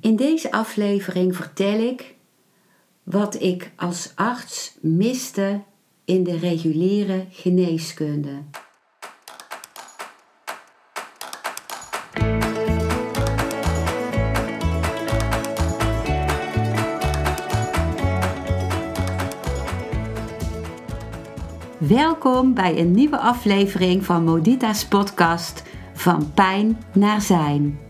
In deze aflevering vertel ik wat ik als arts miste in de reguliere geneeskunde. Welkom bij een nieuwe aflevering van Modita's podcast Van Pijn naar Zijn.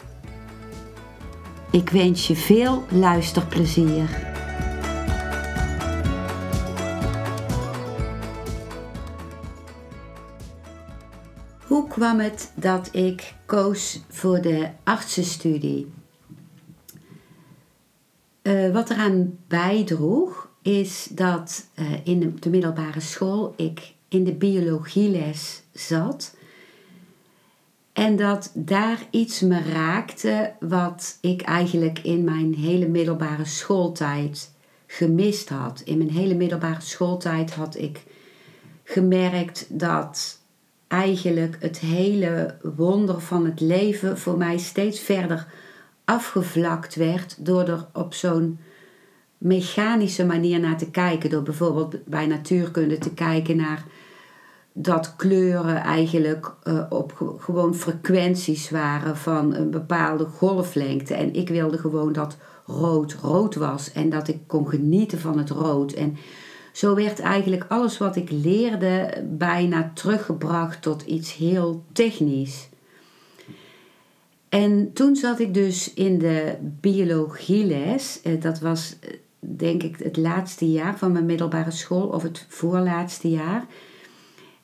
Ik wens je veel luisterplezier. Hoe kwam het dat ik koos voor de artsenstudie? Uh, wat eraan bijdroeg is dat uh, in de middelbare school ik in de biologieles zat. En dat daar iets me raakte wat ik eigenlijk in mijn hele middelbare schooltijd gemist had. In mijn hele middelbare schooltijd had ik gemerkt dat eigenlijk het hele wonder van het leven voor mij steeds verder afgevlakt werd door er op zo'n mechanische manier naar te kijken. Door bijvoorbeeld bij natuurkunde te kijken naar dat kleuren eigenlijk uh, op gewoon frequenties waren van een bepaalde golflengte. En ik wilde gewoon dat rood rood was en dat ik kon genieten van het rood. En zo werd eigenlijk alles wat ik leerde bijna teruggebracht tot iets heel technisch. En toen zat ik dus in de biologieles. Eh, dat was eh, denk ik het laatste jaar van mijn middelbare school of het voorlaatste jaar.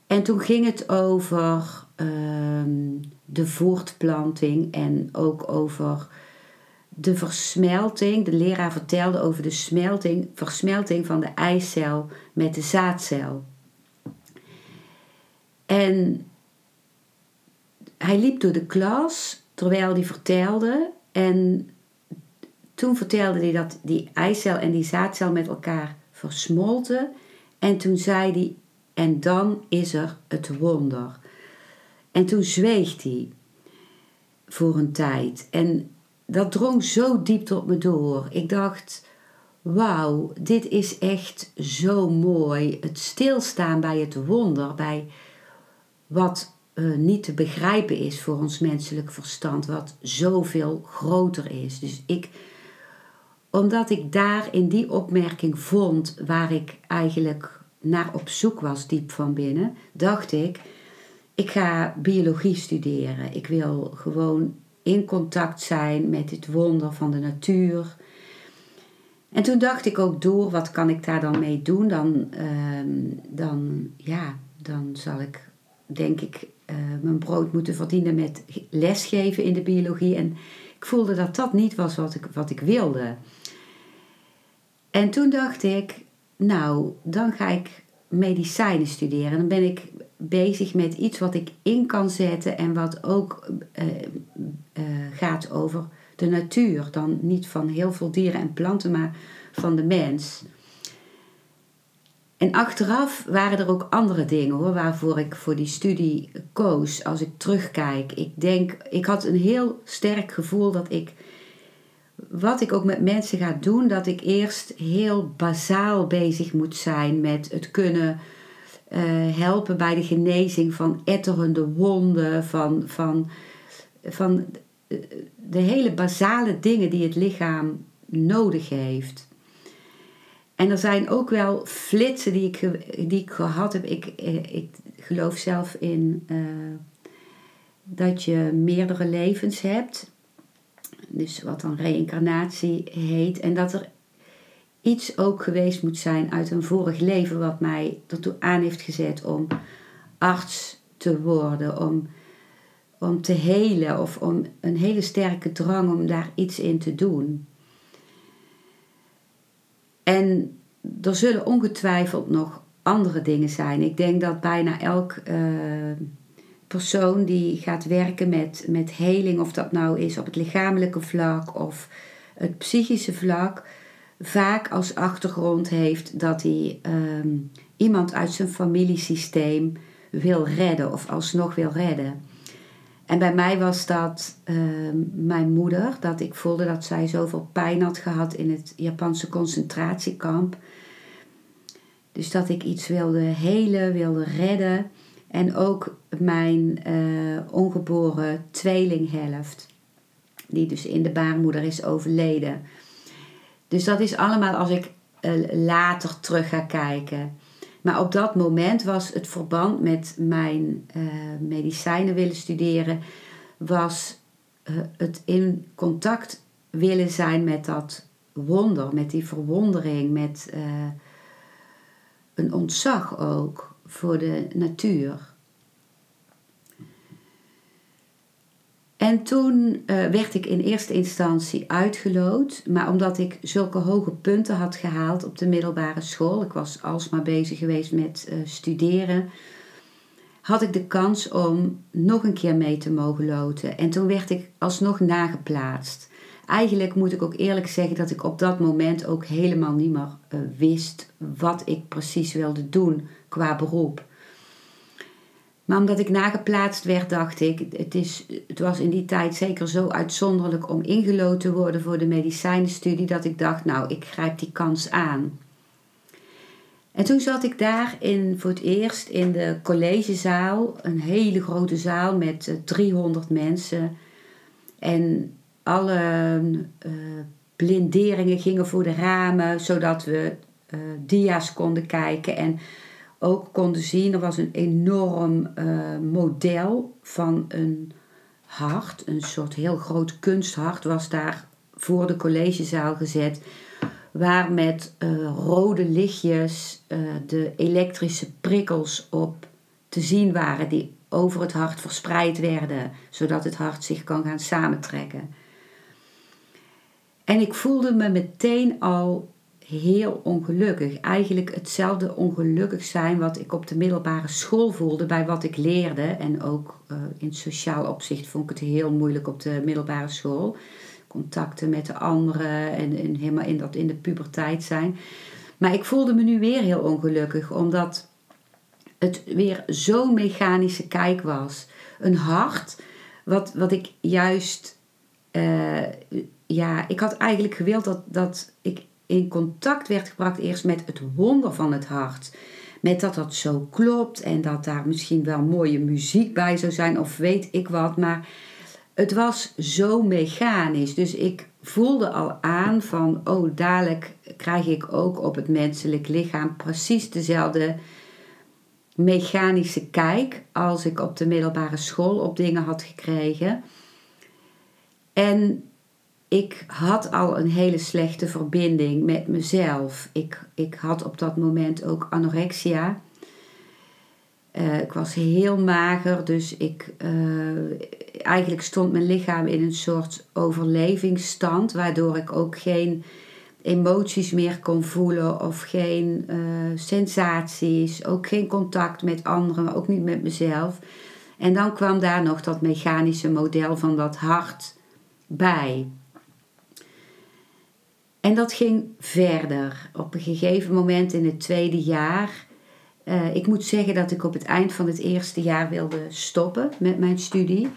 En toen ging het over ehm, de voortplanting en ook over de versmelting. De leraar vertelde over de smelting, versmelting van de eicel met de zaadcel. En hij liep door de klas terwijl hij vertelde. En toen vertelde hij dat die eicel en die zaadcel met elkaar versmolten. En toen zei hij: En dan is er het wonder. En toen zweeg hij voor een tijd. En dat drong zo diep tot me door. Ik dacht: Wauw, dit is echt zo mooi. Het stilstaan bij het wonder, bij wat uh, niet te begrijpen is voor ons menselijk verstand, wat zoveel groter is. Dus ik omdat ik daar in die opmerking vond waar ik eigenlijk naar op zoek was, diep van binnen, dacht ik: ik ga biologie studeren. Ik wil gewoon in contact zijn met het wonder van de natuur. En toen dacht ik ook door, wat kan ik daar dan mee doen? Dan, ehm, dan, ja, dan zal ik, denk ik, uh, mijn brood moeten verdienen met lesgeven in de biologie. En ik voelde dat dat niet was wat ik, wat ik wilde. En toen dacht ik, nou, dan ga ik medicijnen studeren. Dan ben ik bezig met iets wat ik in kan zetten en wat ook uh, uh, gaat over de natuur. Dan niet van heel veel dieren en planten, maar van de mens. En achteraf waren er ook andere dingen hoor, waarvoor ik voor die studie koos. Als ik terugkijk, ik denk, ik had een heel sterk gevoel dat ik wat ik ook met mensen ga doen, dat ik eerst heel bazaal bezig moet zijn met het kunnen uh, helpen bij de genezing van etterende wonden, van, van, van de hele basale dingen die het lichaam nodig heeft. En er zijn ook wel flitsen die ik, die ik gehad heb. Ik, eh, ik geloof zelf in dat je meerdere levens hebt dus wat dan reïncarnatie heet. En dat er iets ook geweest moet zijn uit een vorig leven wat mij ertoe aan heeft gezet om arts te worden. Om, om te helen of om een hele sterke drang om daar iets in te doen. En er zullen ongetwijfeld nog andere dingen zijn. Ik denk dat bijna elk uh, persoon die gaat werken met, met heling, of dat nou is op het lichamelijke vlak of het psychische vlak, vaak als achtergrond heeft dat hij ehm, iemand uit zijn familiesysteem wil redden of alsnog wil redden. En bij mij was dat ehm, mijn moeder, dat ik voelde dat zij zoveel pijn had gehad in het Japanse concentratiekamp. Dus dat ik iets wilde helen, wilde redden. En ook mijn uh, ongeboren tweelinghelft, die dus in de baarmoeder is overleden. Dus dat is allemaal als ik uh, later terug ga kijken. Maar op dat moment was het verband met mijn uh, medicijnen willen studeren, was het in contact willen zijn met dat wonder, met die verwondering, met een ontzag ook voor de natuur. En toen uh, werd ik in eerste instantie uitgeloot, maar omdat ik zulke hoge punten had gehaald op de middelbare school, ik was alsmaar bezig geweest met uh, studeren, had ik de kans om nog een keer mee te mogen loten. En toen werd ik alsnog nageplaatst. Eigenlijk moet ik ook eerlijk zeggen dat ik op dat moment ook helemaal niet meer uh, wist wat ik precies wilde doen qua beroep. Maar omdat ik nageplaatst werd, dacht ik, het, is, het was in die tijd zeker zo uitzonderlijk om ingelood te worden voor de medicijnenstudie, dat ik dacht, nou, ik grijp die kans aan. En toen zat ik daar in, voor het eerst in de collegezaal, een hele grote zaal met 300 eh, mensen. En alle uh, blinderingen gingen voor de ramen, zodat we uh, dia's konden kijken. En ook konden zien, er was een enorm uh, model van een hart, een soort heel groot kunsthart, was daar voor de collegezaal gezet. Waar met uh, rode lichtjes uh, de elektrische prikkels op te zien waren, die over het hart verspreid werden, zodat het hart zich kan gaan samentrekken. En ik voelde me meteen al heel ongelukkig. Eigenlijk hetzelfde ongelukkig zijn wat ik op de middelbare school voelde bij wat ik leerde. En ook uh, in sociaal opzicht vond ik het heel moeilijk op de middelbare school. Contacten met de anderen en, en helemaal in, dat, in de puberteit zijn. Maar ik voelde me nu weer heel ongelukkig, omdat het weer zo'n mechanische kijk was. Een hart, wat, wat ik juist. Uh, ja, ik had eigenlijk gewild dat, dat ik in contact werd gebracht eerst met het wonder van het hart. Met dat dat zo klopt en dat daar misschien wel mooie muziek bij zou zijn of weet ik wat. Maar het was zo mechanisch. Dus ik voelde al aan van, oh dadelijk krijg ik ook op het menselijk lichaam precies dezelfde mechanische kijk als ik op de middelbare school op dingen had gekregen. En ik had al een hele slechte verbinding met mezelf. Ik, ik had op dat moment ook anorexia. Uh, ik was heel mager, dus ik, uh, eigenlijk stond mijn lichaam in een soort overlevingsstand, waardoor ik ook geen emoties meer kon voelen of geen uh, sensaties, ook geen contact met anderen, ook niet met mezelf. En dan kwam daar nog dat mechanische model van dat hart bij. En dat ging verder. Op een gegeven moment in het tweede jaar. Uh, ik moet zeggen dat ik op het eind van het eerste jaar wilde stoppen met mijn studie.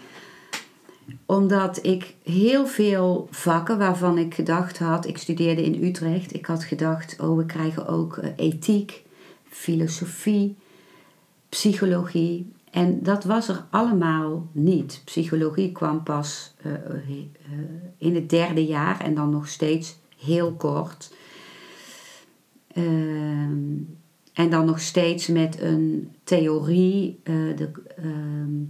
Omdat ik heel veel vakken waarvan ik gedacht had, ik studeerde in Utrecht, ik had gedacht, oh we krijgen ook uh, ethiek, filosofie, psychologie. En dat was er allemaal niet. Psychologie kwam pas uh, in het derde jaar en dan nog steeds heel kort. Ehm, en dan nog steeds met een theorie, uh, de ehm,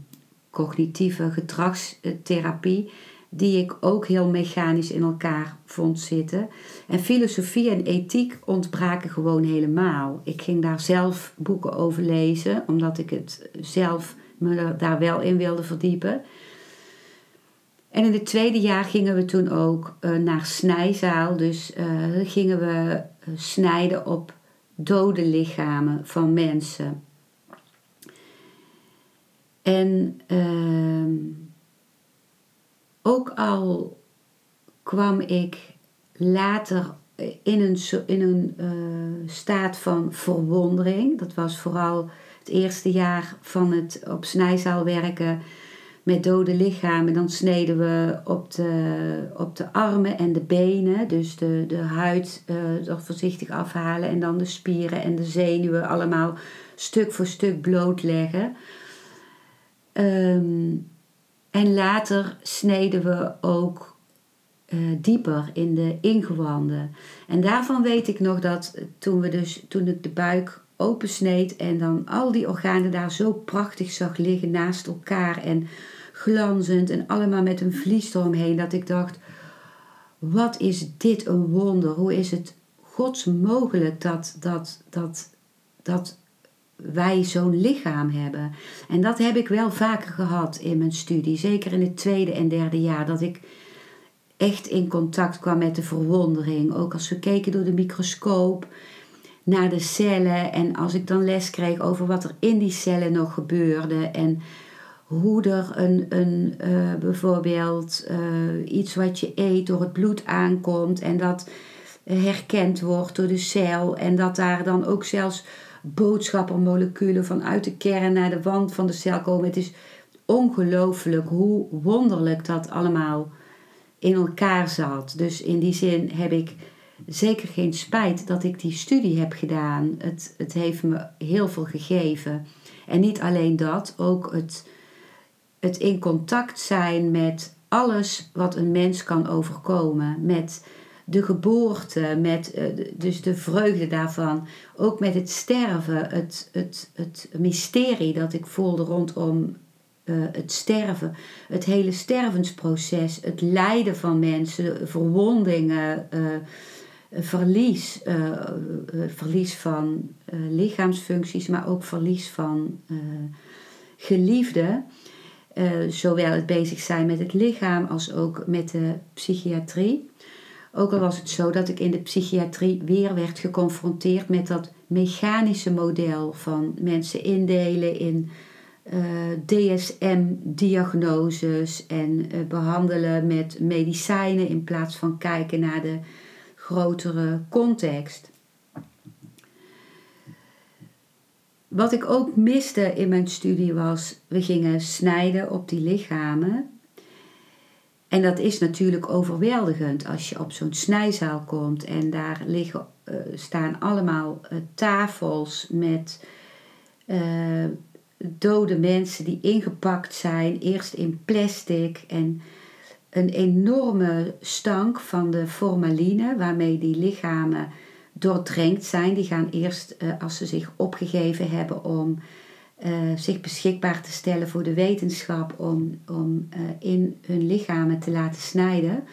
cognitieve gedragstherapie, die ik ook heel mechanisch in elkaar vond zitten. En filosofie en ethiek ontbraken gewoon helemaal. Ik ging daar zelf boeken over lezen, omdat ik het zelf me daar wel in wilde verdiepen. En in het tweede jaar gingen we toen ook uh, naar snijzaal. Dus uh, gingen we snijden op dode lichamen van mensen. En ehm, ook al kwam ik later in een, in een staat van verwondering. Dat was vooral het eerste jaar van het op snijzaal werken met dode lichamen. Dan sneden we op de, op de armen en de benen. Dus de, de huid uh, voorzichtig afhalen. En dan de spieren en de zenuwen allemaal stuk voor stuk blootleggen. Um, en later sneden we ook uh, dieper in de ingewanden. En daarvan weet ik nog dat toen, we dus, toen ik de buik opensneed en dan al die organen daar zo prachtig zag liggen naast elkaar en glanzend en allemaal met een vlies eromheen, dat ik dacht: wat is dit een wonder? Hoe is het gods mogelijk dat, dat, dat, dat wij zo'n lichaam hebben? En dat heb ik wel vaker gehad in mijn studie, zeker in het tweede en derde jaar, dat ik echt in contact kwam met de verwondering. Ook als we keken door de microscoop naar de cellen en als ik dan les kreeg over wat er in die cellen nog gebeurde en hoe er een, een uh, bijvoorbeeld uh, iets wat je eet door het bloed aankomt en dat herkend wordt door de cel en dat daar dan ook zelfs boodschappermoleculen vanuit de kern naar de wand van de cel komen. Het is ongelooflijk hoe wonderlijk dat allemaal in elkaar zat. Dus in die zin heb ik zeker geen spijt dat ik die studie heb gedaan. Het, het heeft me heel veel gegeven. En niet alleen dat, ook het, het in contact zijn met alles wat een mens kan overkomen. Met de geboorte, met uh, dus de vreugde daarvan. Ook met het sterven, het, het, het mysterie dat ik voelde rondom uh, het sterven, het hele stervensproces, het lijden van mensen, verwondingen, uh, verlies, verlies van lichaamsfuncties, maar ook verlies van geliefden. Zowel het bezig zijn met het lichaam als ook met de psychiatrie. Ook al was het zo dat ik in de psychiatrie weer werd geconfronteerd met dat mechanische model van mensen indelen in uh, DSM-diagnoses en uh, behandelen met medicijnen in plaats van kijken naar de grotere context. Wat ik ook miste in mijn studie was, we gingen snijden op die lichamen. En dat is natuurlijk overweldigend als je op zo'n snijzaal komt en daar liggen, uh, staan allemaal tafels met dode mensen die ingepakt zijn, eerst in plastic en een enorme stank van de formaline waarmee die lichamen doordrenkt zijn. Die gaan eerst, uh, als ze zich opgegeven hebben om uh, zich beschikbaar te stellen voor de wetenschap, om, om uh, in hun lichamen te laten snijden.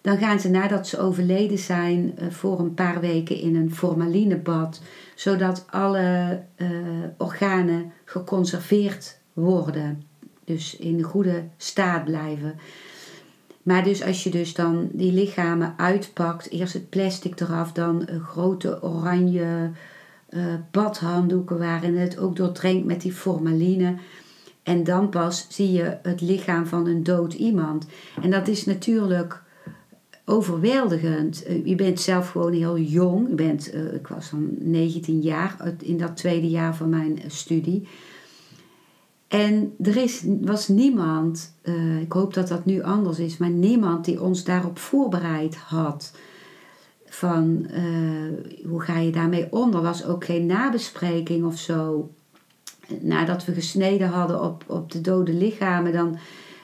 Dan gaan ze nadat ze overleden zijn voor een paar weken in een formalinebad zodat alle organen geconserveerd worden. Dus in de goede staat blijven. Maar dus als je dus dan die lichamen uitpakt, eerst het plastic eraf, dan grote oranje uh, badhanddoeken waarin het ook doordrenkt met die formaline. En dan pas zie je het lichaam van een dood iemand. En dat is natuurlijk overweldigend. Eh, je bent zelf gewoon heel jong. Je bent, uh, ik was dan 19 jaar in dat tweede jaar van mijn eh, studie. En er is, was niemand, uh, ik hoop dat dat nu anders is, maar niemand die ons daarop voorbereid had. Van uh, hoe ga je daarmee om? Er was ook geen nabespreking of zo. Nadat we gesneden hadden op, op de dode lichamen, dan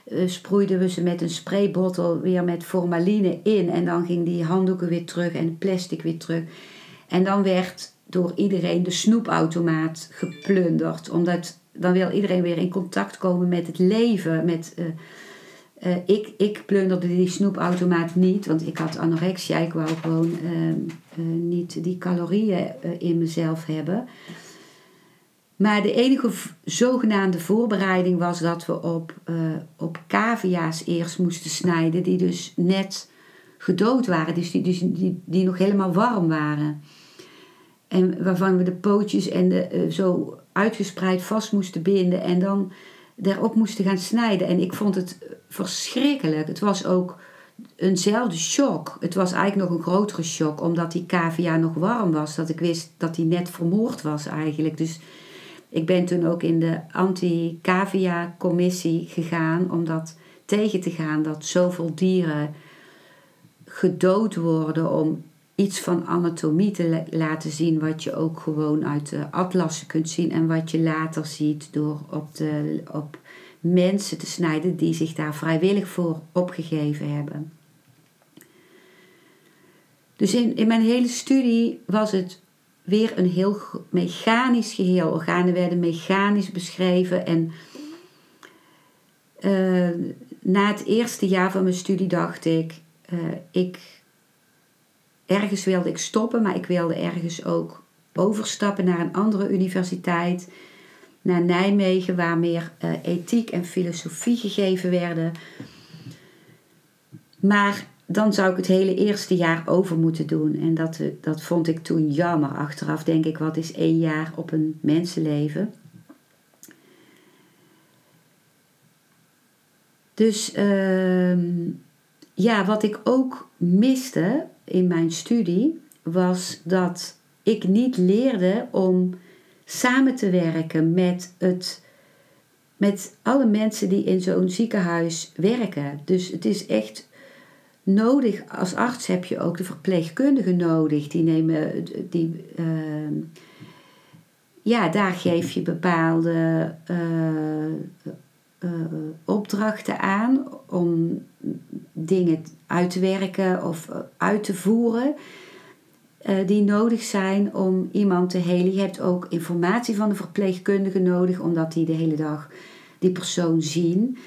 uh, sproeiden we ze met een spraybottel weer met formaline in. En dan ging die handdoeken weer terug en plastic weer terug. En dan werd door iedereen de snoepautomaat geplunderd. Omdat dan wil iedereen weer in contact komen met het leven. Met, uh, uh, ik, ik plunderde die snoepautomaat niet, want ik had anorexia. Ik wou gewoon ehm, niet die calorieën in mezelf hebben. Maar de enige zogenaamde voorbereiding was dat we op, op cavia's eerst moesten snijden, die dus net gedood waren, dus die, die, die, die nog helemaal warm waren. En waarvan we de pootjes en de, zo uitgespreid vast moesten binden en dan daarop moesten gaan snijden. En ik vond het verschrikkelijk. Het was ook eenzelfde shock. Het was eigenlijk nog een grotere shock, omdat die cavia nog warm was. Dat ik wist dat hij net vermoord was eigenlijk. Dus ik ben toen ook in de anti-cavia-commissie gegaan om dat tegen te gaan dat zoveel dieren gedood worden om iets van anatomie te laten zien, wat je ook gewoon uit de atlassen kunt zien en wat je later ziet door op, de, op mensen te snijden die zich daar vrijwillig voor opgegeven hebben. Dus in, in mijn hele studie was het weer een heel mechanisch geheel. Organen werden mechanisch beschreven. En uh, na het eerste jaar van mijn studie dacht ik, uh, ik, ergens wilde ik stoppen, maar ik wilde ergens ook overstappen naar een andere universiteit. Naar Nijmegen, waar meer uh, ethiek en filosofie gegeven werden. Maar dan zou ik het hele eerste jaar over moeten doen. En dat, dat vond ik toen jammer. Achteraf denk ik, wat is één jaar op een mensenleven? Dus uh, ja, wat ik ook miste in mijn studie was dat ik niet leerde om samen te werken met, het, met alle mensen die in zo'n ziekenhuis werken. Dus het is echt nodig, als arts heb je ook de verpleegkundige nodig. Die nemen, die, uh, ja, daar geef je bepaalde uh, uh, opdrachten aan om dingen uit te werken of uit te voeren. die nodig zijn om iemand te helen. Je hebt ook informatie van de verpleegkundige nodig, omdat die de hele dag die persoon zien.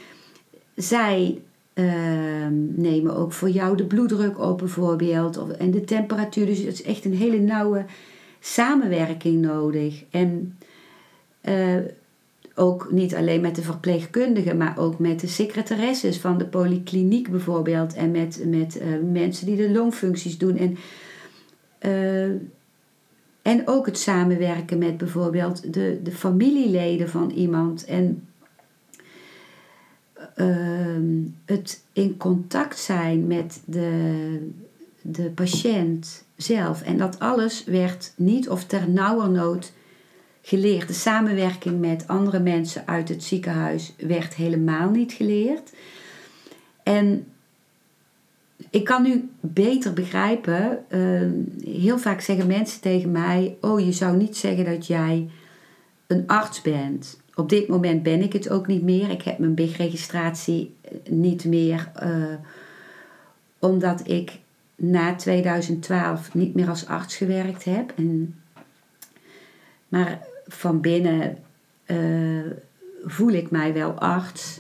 Zij Ehm, nemen ook voor jou de bloeddruk op bijvoorbeeld of, en de temperatuur. Dus het is echt een hele nauwe samenwerking nodig. En ook niet alleen met de verpleegkundigen, maar ook met de secretaresses van de polykliniek bijvoorbeeld. En met, met uh, mensen die de longfuncties doen. En, uh, en ook het samenwerken met bijvoorbeeld de, de familieleden van iemand. En Ehm, het in contact zijn met de, de patiënt zelf. En dat alles werd niet of ter nauwernood geleerd. De samenwerking met andere mensen uit het ziekenhuis werd helemaal niet geleerd. En ik kan nu beter begrijpen, ehm, heel vaak zeggen mensen tegen mij: Oh, je zou niet zeggen dat jij een arts bent. Op dit moment ben ik het ook niet meer. Ik heb mijn BIG-registratie eh, niet meer, uh, omdat ik na 2012 niet meer als arts gewerkt heb. En, maar van binnen uh, voel ik mij wel arts.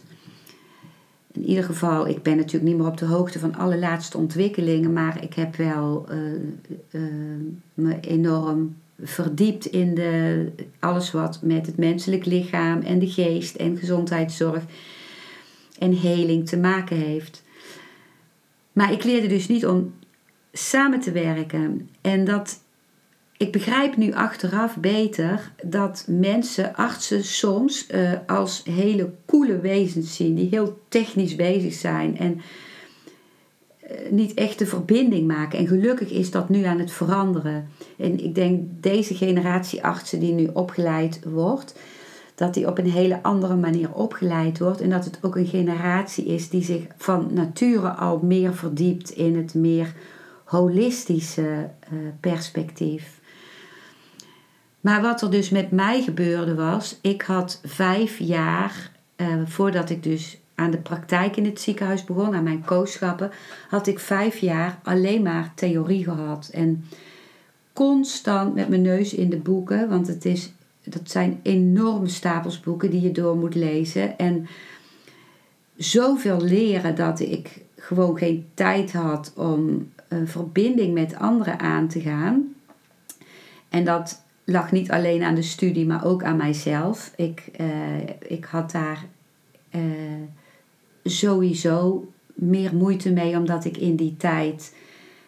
In ieder geval, ik ben natuurlijk niet meer op de hoogte van alle laatste ontwikkelingen, maar ik heb wel uh, me enorm verdiept in de, alles wat met het menselijk lichaam en de geest en gezondheidszorg en heling te maken heeft. Maar ik leerde dus niet om samen te werken. En dat ik begrijp nu achteraf beter dat mensen, artsen soms uh, als hele coole wezens zien, die heel technisch bezig zijn en eh, niet echt de verbinding maken. En gelukkig is dat nu aan het veranderen. En ik denk deze generatie artsen die nu opgeleid wordt, dat die op een hele andere manier opgeleid wordt. En dat het ook een generatie is die zich van nature al meer verdiept in het meer holistische uh, perspectief. Maar wat er dus met mij gebeurde was, ik had vijf jaar uh, voordat ik dus aan de praktijk in het ziekenhuis begon, aan mijn kooschappen, had ik vijf jaar alleen maar theorie gehad. En constant met mijn neus in de boeken, want het is, dat zijn enorme stapels boeken die je door moet lezen. En zoveel leren dat ik gewoon geen tijd had om een verbinding met anderen aan te gaan. En dat lag niet alleen aan de studie, maar ook aan mijzelf. Ik, eh, ik had daar eh, sowieso meer moeite mee, omdat ik in die tijd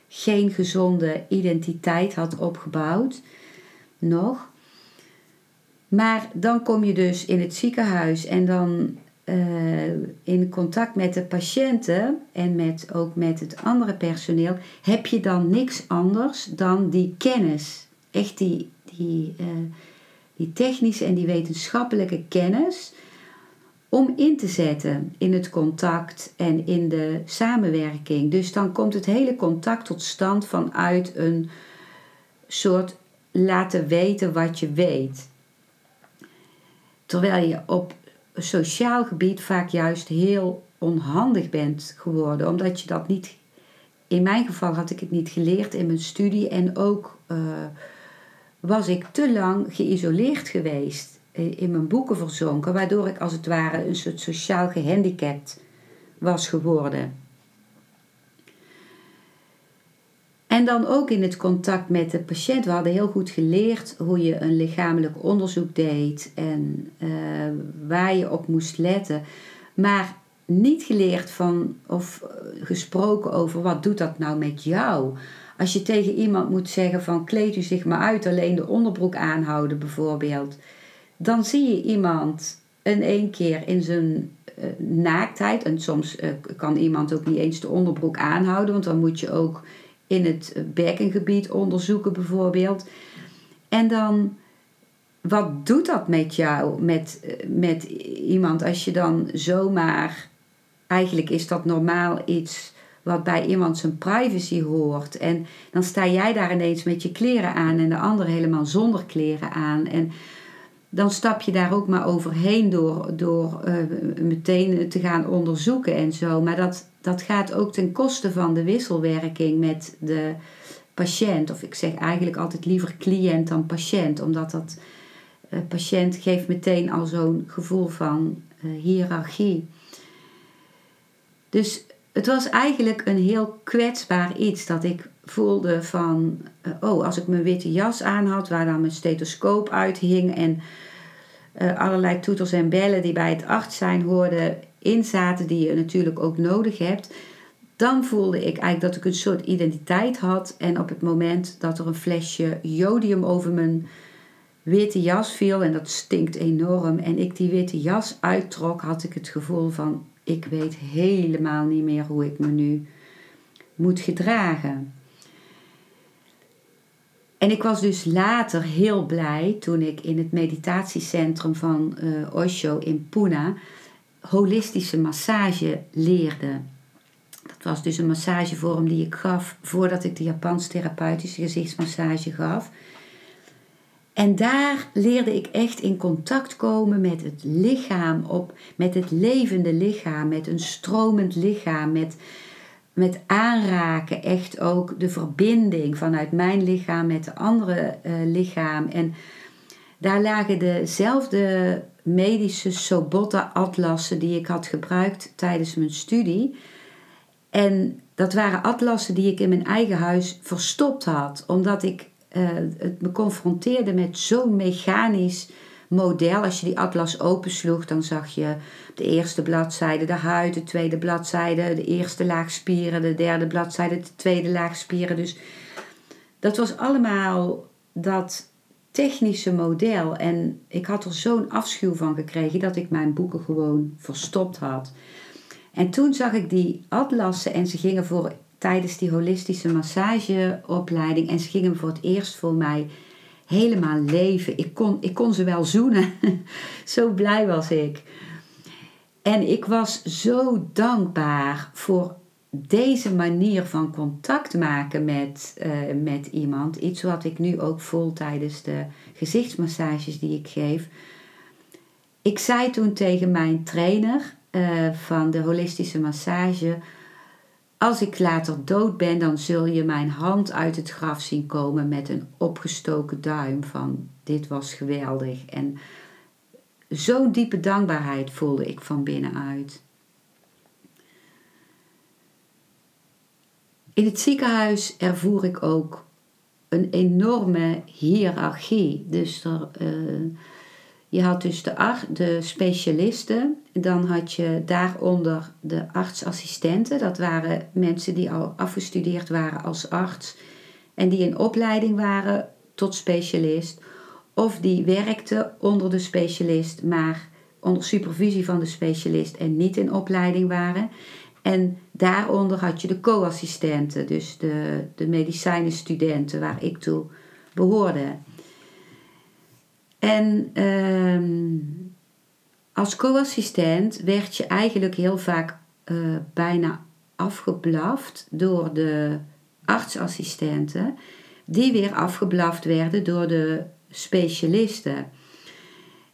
geen gezonde identiteit had opgebouwd. Nog. Maar dan kom je dus in het ziekenhuis en dan uh, in contact met de patiënten en met, ook met het andere personeel, heb je dan niks anders dan die kennis. Echt die, die, uh, die technische en die wetenschappelijke kennis om in te zetten in het contact en in de samenwerking. Dus dan komt het hele contact tot stand vanuit een soort laten weten wat je weet. Terwijl je op sociaal gebied vaak juist heel onhandig bent geworden, omdat je dat niet. In mijn geval had ik het niet geleerd in mijn studie en ook uh, was ik te lang geïsoleerd geweest, in mijn boeken verzonken, waardoor ik als het ware een soort sociaal gehandicapt was geworden. En dan ook in het contact met de patiënt. We hadden heel goed geleerd hoe je een lichamelijk onderzoek deed en uh, waar je op moest letten. Maar niet geleerd van of eh, gesproken over wat doet dat nou met jou. Als je tegen iemand moet zeggen van kleed u zich maar uit, alleen de onderbroek aanhouden bijvoorbeeld. Dan zie je iemand in één keer in zijn uh, naaktheid. En soms uh, kan iemand ook niet eens de onderbroek aanhouden, want dan moet je ook in het bekkengebied onderzoeken bijvoorbeeld. En dan, wat doet dat met jou, met, met iemand, als je dan zomaar, eigenlijk is dat normaal iets wat bij iemand zijn privacy hoort. En dan sta jij daar ineens met je kleren aan en de ander helemaal zonder kleren aan. En dan stap je daar ook maar overheen door, door uh, meteen te gaan onderzoeken en zo. Maar dat, dat gaat ook ten koste van de wisselwerking met de patiënt. Of ik zeg eigenlijk altijd liever cliënt dan patiënt, omdat dat uh, patiënt geeft meteen al zo'n gevoel van uh, hiërarchie. Dus het was eigenlijk een heel kwetsbaar iets dat ik voelde van, uh, oh, als ik mijn witte jas aan had, waar dan mijn stethoscoop uithing en uh, allerlei toeters en bellen die bij het arts zijn hoorden inzaten, die je natuurlijk ook nodig hebt, dan voelde ik eigenlijk dat ik een soort identiteit had. En op het moment dat er een flesje jodium over mijn witte jas viel, en dat stinkt enorm, en ik die witte jas uittrok, had ik het gevoel van: ik weet helemaal niet meer hoe ik me nu moet gedragen. En ik was dus later heel blij toen ik in het meditatiecentrum van uh, Osho in Pune holistische massage leerde. Dat was dus een massagevorm die ik gaf voordat ik de Japans therapeutische gezichtsmassage gaf. En daar leerde ik echt in contact komen met het lichaam, op, met het levende lichaam, met een stromend lichaam, met, met aanraken, echt ook de verbinding vanuit mijn lichaam met de andere uh, lichaam. En daar lagen dezelfde medische Sobota-atlassen die ik had gebruikt tijdens mijn studie. En dat waren atlassen die ik in mijn eigen huis verstopt had, omdat ik uh, het me confronteerde met zo'n mechanisch model. Als je die atlas opensloeg, dan zag je de eerste bladzijde de huid, de tweede bladzijde de eerste laag spieren, de derde bladzijde de tweede laag spieren. Dus dat was allemaal dat technische model. En ik had er zo'n afschuw van gekregen dat ik mijn boeken gewoon verstopt had. En toen zag ik die atlassen en ze gingen voor tijdens die holistische massageopleiding en ze gingen voor het eerst voor mij helemaal leven. Ik kon, ik kon ze wel zoenen. zo blij was ik. En ik was zo dankbaar voor deze manier van contact maken met, uh, met iemand. Iets wat ik nu ook voel tijdens de gezichtsmassages die ik geef. Ik zei toen tegen mijn trainer uh, van de holistische massage als ik later dood ben, dan zul je mijn hand uit het graf zien komen met een opgestoken duim van dit was geweldig. En zo'n diepe dankbaarheid voelde ik van binnenuit. In het ziekenhuis ervoer ik ook een enorme hiërarchie. Dus er, eh, je had dus de, de specialisten, dan had je daaronder de artsassistenten. Dat waren mensen die al afgestudeerd waren als arts en die in opleiding waren tot specialist. Of die werkten onder de specialist, maar onder supervisie van de specialist en niet in opleiding waren. En daaronder had je de co-assistenten, dus de, de medicijnenstudenten waar ik toe behoorde. En ehm, als co-assistent werd je eigenlijk heel vaak uh, bijna afgeblaft door de artsassistenten, die weer afgeblaft werden door de specialisten.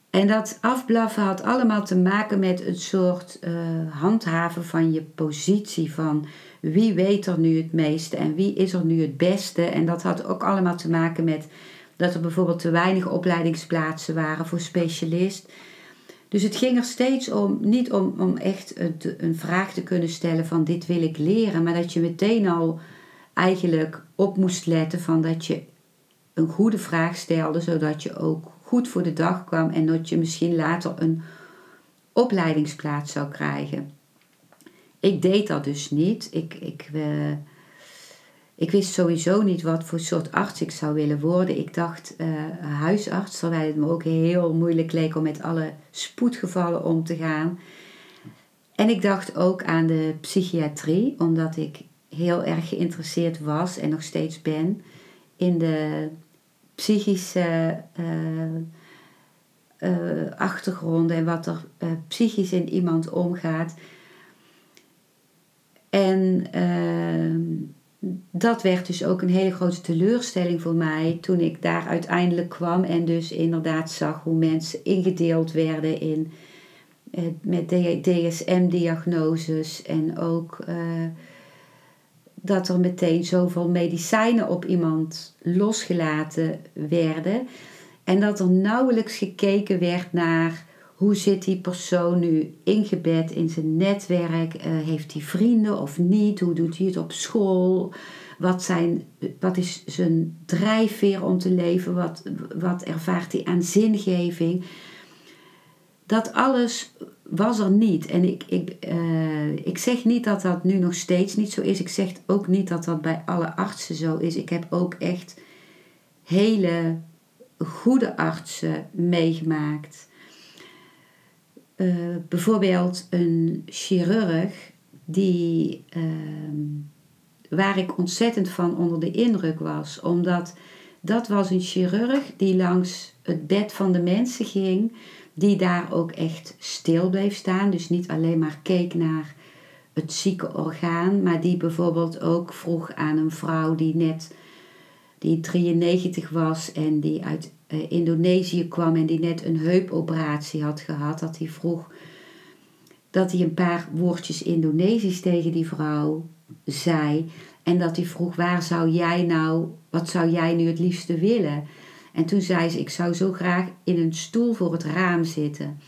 En dat afblaffen had allemaal te maken met een soort uh, handhaven van je positie. Van wie weet er nu het meeste en wie is er nu het beste. En dat had ook allemaal te maken met dat er bijvoorbeeld te weinig opleidingsplaatsen waren voor specialist. Dus het ging er steeds om, niet om, om echt een, een vraag te kunnen stellen van dit wil ik leren, maar dat je meteen al eigenlijk op moest letten van dat je een goede vraag stelde, zodat je ook goed voor de dag kwam en dat je misschien later een opleidingsplaats zou krijgen. Ik deed dat dus niet. Ik, ik, uh, ik wist sowieso niet wat voor soort arts ik zou willen worden. Ik dacht uh, huisarts, terwijl het me ook heel moeilijk leek om met alle spoedgevallen om te gaan. En ik dacht ook aan de psychiatrie, omdat ik heel erg geïnteresseerd was en nog steeds ben in de psychische uh, uh, achtergronden en wat er psychisch in iemand omgaat. En ehm, dat werd dus ook een hele grote teleurstelling voor mij toen ik daar uiteindelijk kwam en dus inderdaad zag hoe mensen ingedeeld werden in met DSM-diagnoses en ook dat er meteen zoveel medicijnen op iemand losgelaten werden. En dat er nauwelijks gekeken werd naar hoe zit die persoon nu ingebed in zijn netwerk? Uh, heeft hij vrienden of niet? Hoe doet hij het op school? Wat, zijn, wat is zijn drijfveer om te leven? Wat, wat ervaart hij aan zingeving? Dat alles was er niet. En ik, ik, uh, ik zeg niet dat dat nu nog steeds niet zo is. Ik zeg ook niet dat dat bij alle artsen zo is. Ik heb ook echt hele goede artsen meegemaakt. Uh, bijvoorbeeld een chirurg die, uh, waar ik ontzettend van onder de indruk was. Omdat dat was een chirurg die langs het bed van de mensen ging die daar ook echt stil bleef staan. Dus niet alleen maar keek naar het zieke orgaan, maar die bijvoorbeeld ook vroeg aan een vrouw die net die 93 was en die uit uh, Indonesië kwam en die net een heupoperatie had gehad, dat hij vroeg dat hij een paar woordjes Indonesisch tegen die vrouw zei en dat hij vroeg waar zou jij nou, wat zou jij nu het liefste willen? En toen zei ze: Ik zou zo graag in een stoel voor het raam zitten.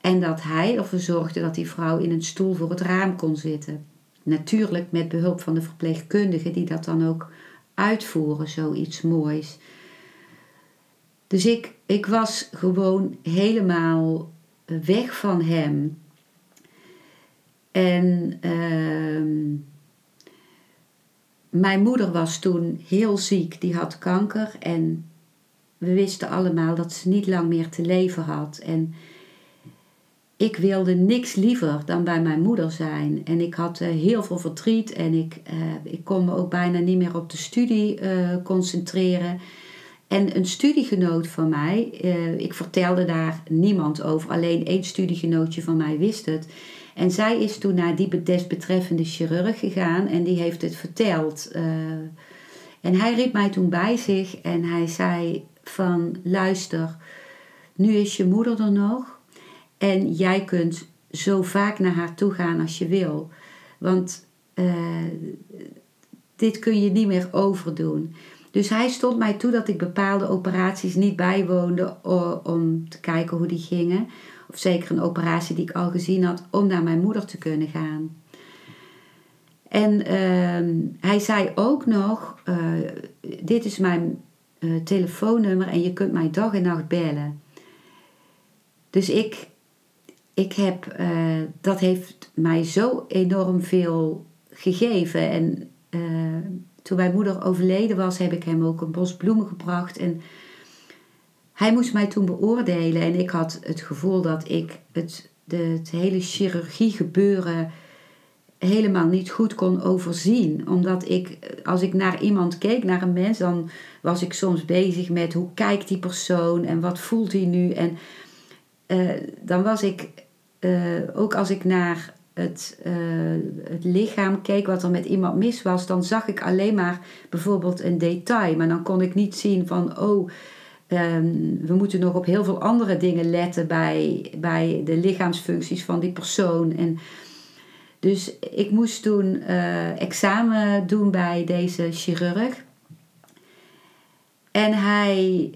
En dat hij ervoor zorgde dat die vrouw in een stoel voor het raam kon zitten. Natuurlijk met behulp van de verpleegkundigen die dat dan ook uitvoeren, zoiets moois. Dus ik, ik was gewoon helemaal weg van hem. En uh, mijn moeder was toen heel ziek, die had kanker en we wisten allemaal dat ze niet lang meer te leven had. En ik wilde niks liever dan bij mijn moeder zijn. En ik had uh, heel veel verdriet en ik, uh, ik kon me ook bijna niet meer op de studie uh, concentreren. En een studiegenoot van mij, ik vertelde daar niemand over, alleen één studiegenootje van mij wist het. En zij is toen naar die desbetreffende chirurg gegaan en die heeft het verteld. en hij riep mij toen bij zich en hij zei: van luister, nu is je moeder er nog en jij kunt zo vaak naar haar toe gaan als je wil. Want uh, dit kun je niet meer overdoen. Dus hij stond mij toe dat ik bepaalde operaties niet bijwoonde om te kijken hoe die gingen. Of zeker een operatie die ik al gezien had, om naar mijn moeder te kunnen gaan. En ehm, hij zei ook nog: eh, Dit is mijn eh, telefoonnummer en je kunt mij dag en nacht bellen. Dus ik, ik heb, eh, dat heeft mij zo enorm veel gegeven. En toen mijn moeder overleden was, heb ik hem ook een bos bloemen gebracht. En hij moest mij toen beoordelen. En ik had het gevoel dat ik het, de, het hele chirurgie gebeuren helemaal niet goed kon overzien. Omdat ik, als ik naar iemand keek, naar een mens, dan was ik soms bezig met hoe kijkt die persoon en wat voelt hij nu. En uh, dan was ik, uh, ook als ik naar het, uh, het lichaam keek, wat er met iemand mis was, dan zag ik alleen maar bijvoorbeeld een detail. Maar dan kon ik niet zien van, oh, um, we moeten nog op heel veel andere dingen letten bij, bij de lichaamsfuncties van die persoon. En dus ik moest toen uh, examen doen bij deze chirurg. En hij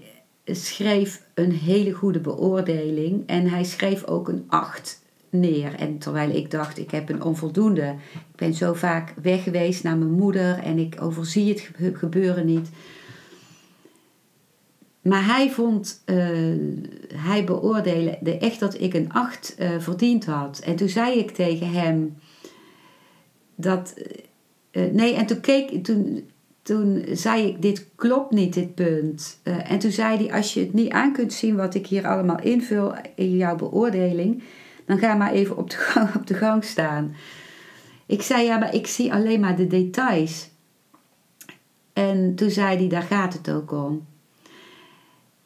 schreef een hele goede beoordeling. En hij schreef ook een 8 neer. En terwijl ik dacht, ik heb een onvoldoende. Ik ben zo vaak weg geweest naar mijn moeder en ik overzie het gebeuren niet. Maar hij vond, uh, hij beoordeelde echt dat ik een 8 uh, eh, verdiend had. En toen zei ik tegen hem dat. Uh, nee, en toen keek. Toen, toen zei ik: Dit klopt niet, dit punt. en toen zei hij: Als je het niet aan kunt zien wat ik hier allemaal invul in jouw beoordeling, dan ga maar even op de gang, op de gang staan. Ik zei: Ja, maar ik zie alleen maar de details. En toen zei hij: Daar gaat het ook om.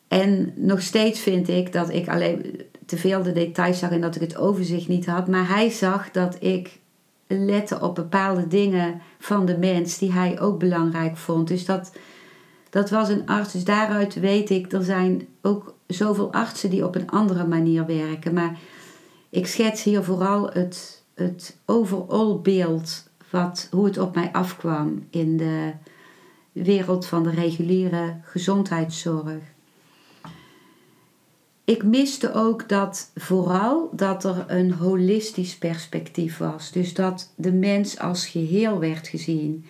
En nog steeds vind ik dat ik alleen te veel de details zag en dat ik het overzicht niet had. Maar hij zag dat ik lette op bepaalde dingen van de mens die hij ook belangrijk vond. Dus dat, dat was een arts. Dus daaruit weet ik, er zijn ook zoveel artsen die op een andere manier werken. Maar ik schets hier vooral het, het overall beeld, wat, hoe het op mij afkwam in de wereld van de reguliere gezondheidszorg ik miste ook dat vooral dat er een holistisch perspectief was. Dus dat de mens als geheel werd gezien.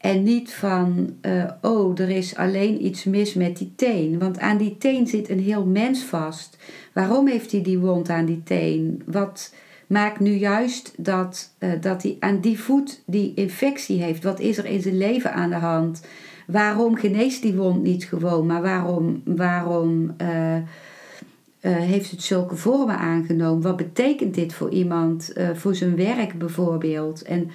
En niet van, uh, oh, er is alleen iets mis met die teen. Want aan die teen zit een heel mens vast. Waarom heeft hij die wond aan die teen? Wat maakt nu juist dat, uh, dat hij aan die voet die infectie heeft? Wat is er in zijn leven aan de hand? Waarom geneest die wond niet gewoon? Maar waarom, waarom uh, heeft het zulke vormen aangenomen? Wat betekent dit voor iemand, voor zijn werk bijvoorbeeld? En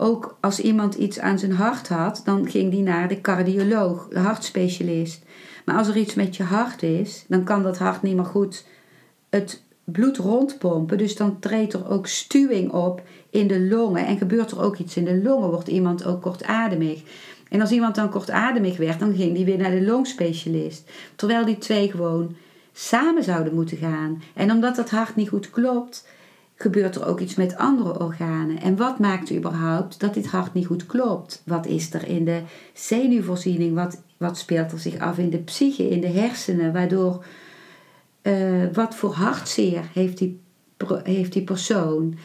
ook als iemand iets aan zijn hart had, dan ging die naar de cardioloog, de hartspecialist. Maar als er iets met je hart is, dan kan dat hart niet meer goed het bloed rondpompen. Dus dan treedt er ook stuwing op in de longen en gebeurt er ook iets in de longen, wordt iemand ook kortademig. En als iemand dan kortademig werd, dan ging die weer naar de longspecialist. Terwijl die twee gewoon samen zouden moeten gaan. En omdat dat hart niet goed klopt, gebeurt er ook iets met andere organen. En wat maakt überhaupt dat dit hart niet goed klopt? Wat is er in de zenuwvoorziening? Wat, wat speelt er zich af in de psyche, in de hersenen? Waardoor, uh, wat voor hartzeer heeft die, heeft die persoon?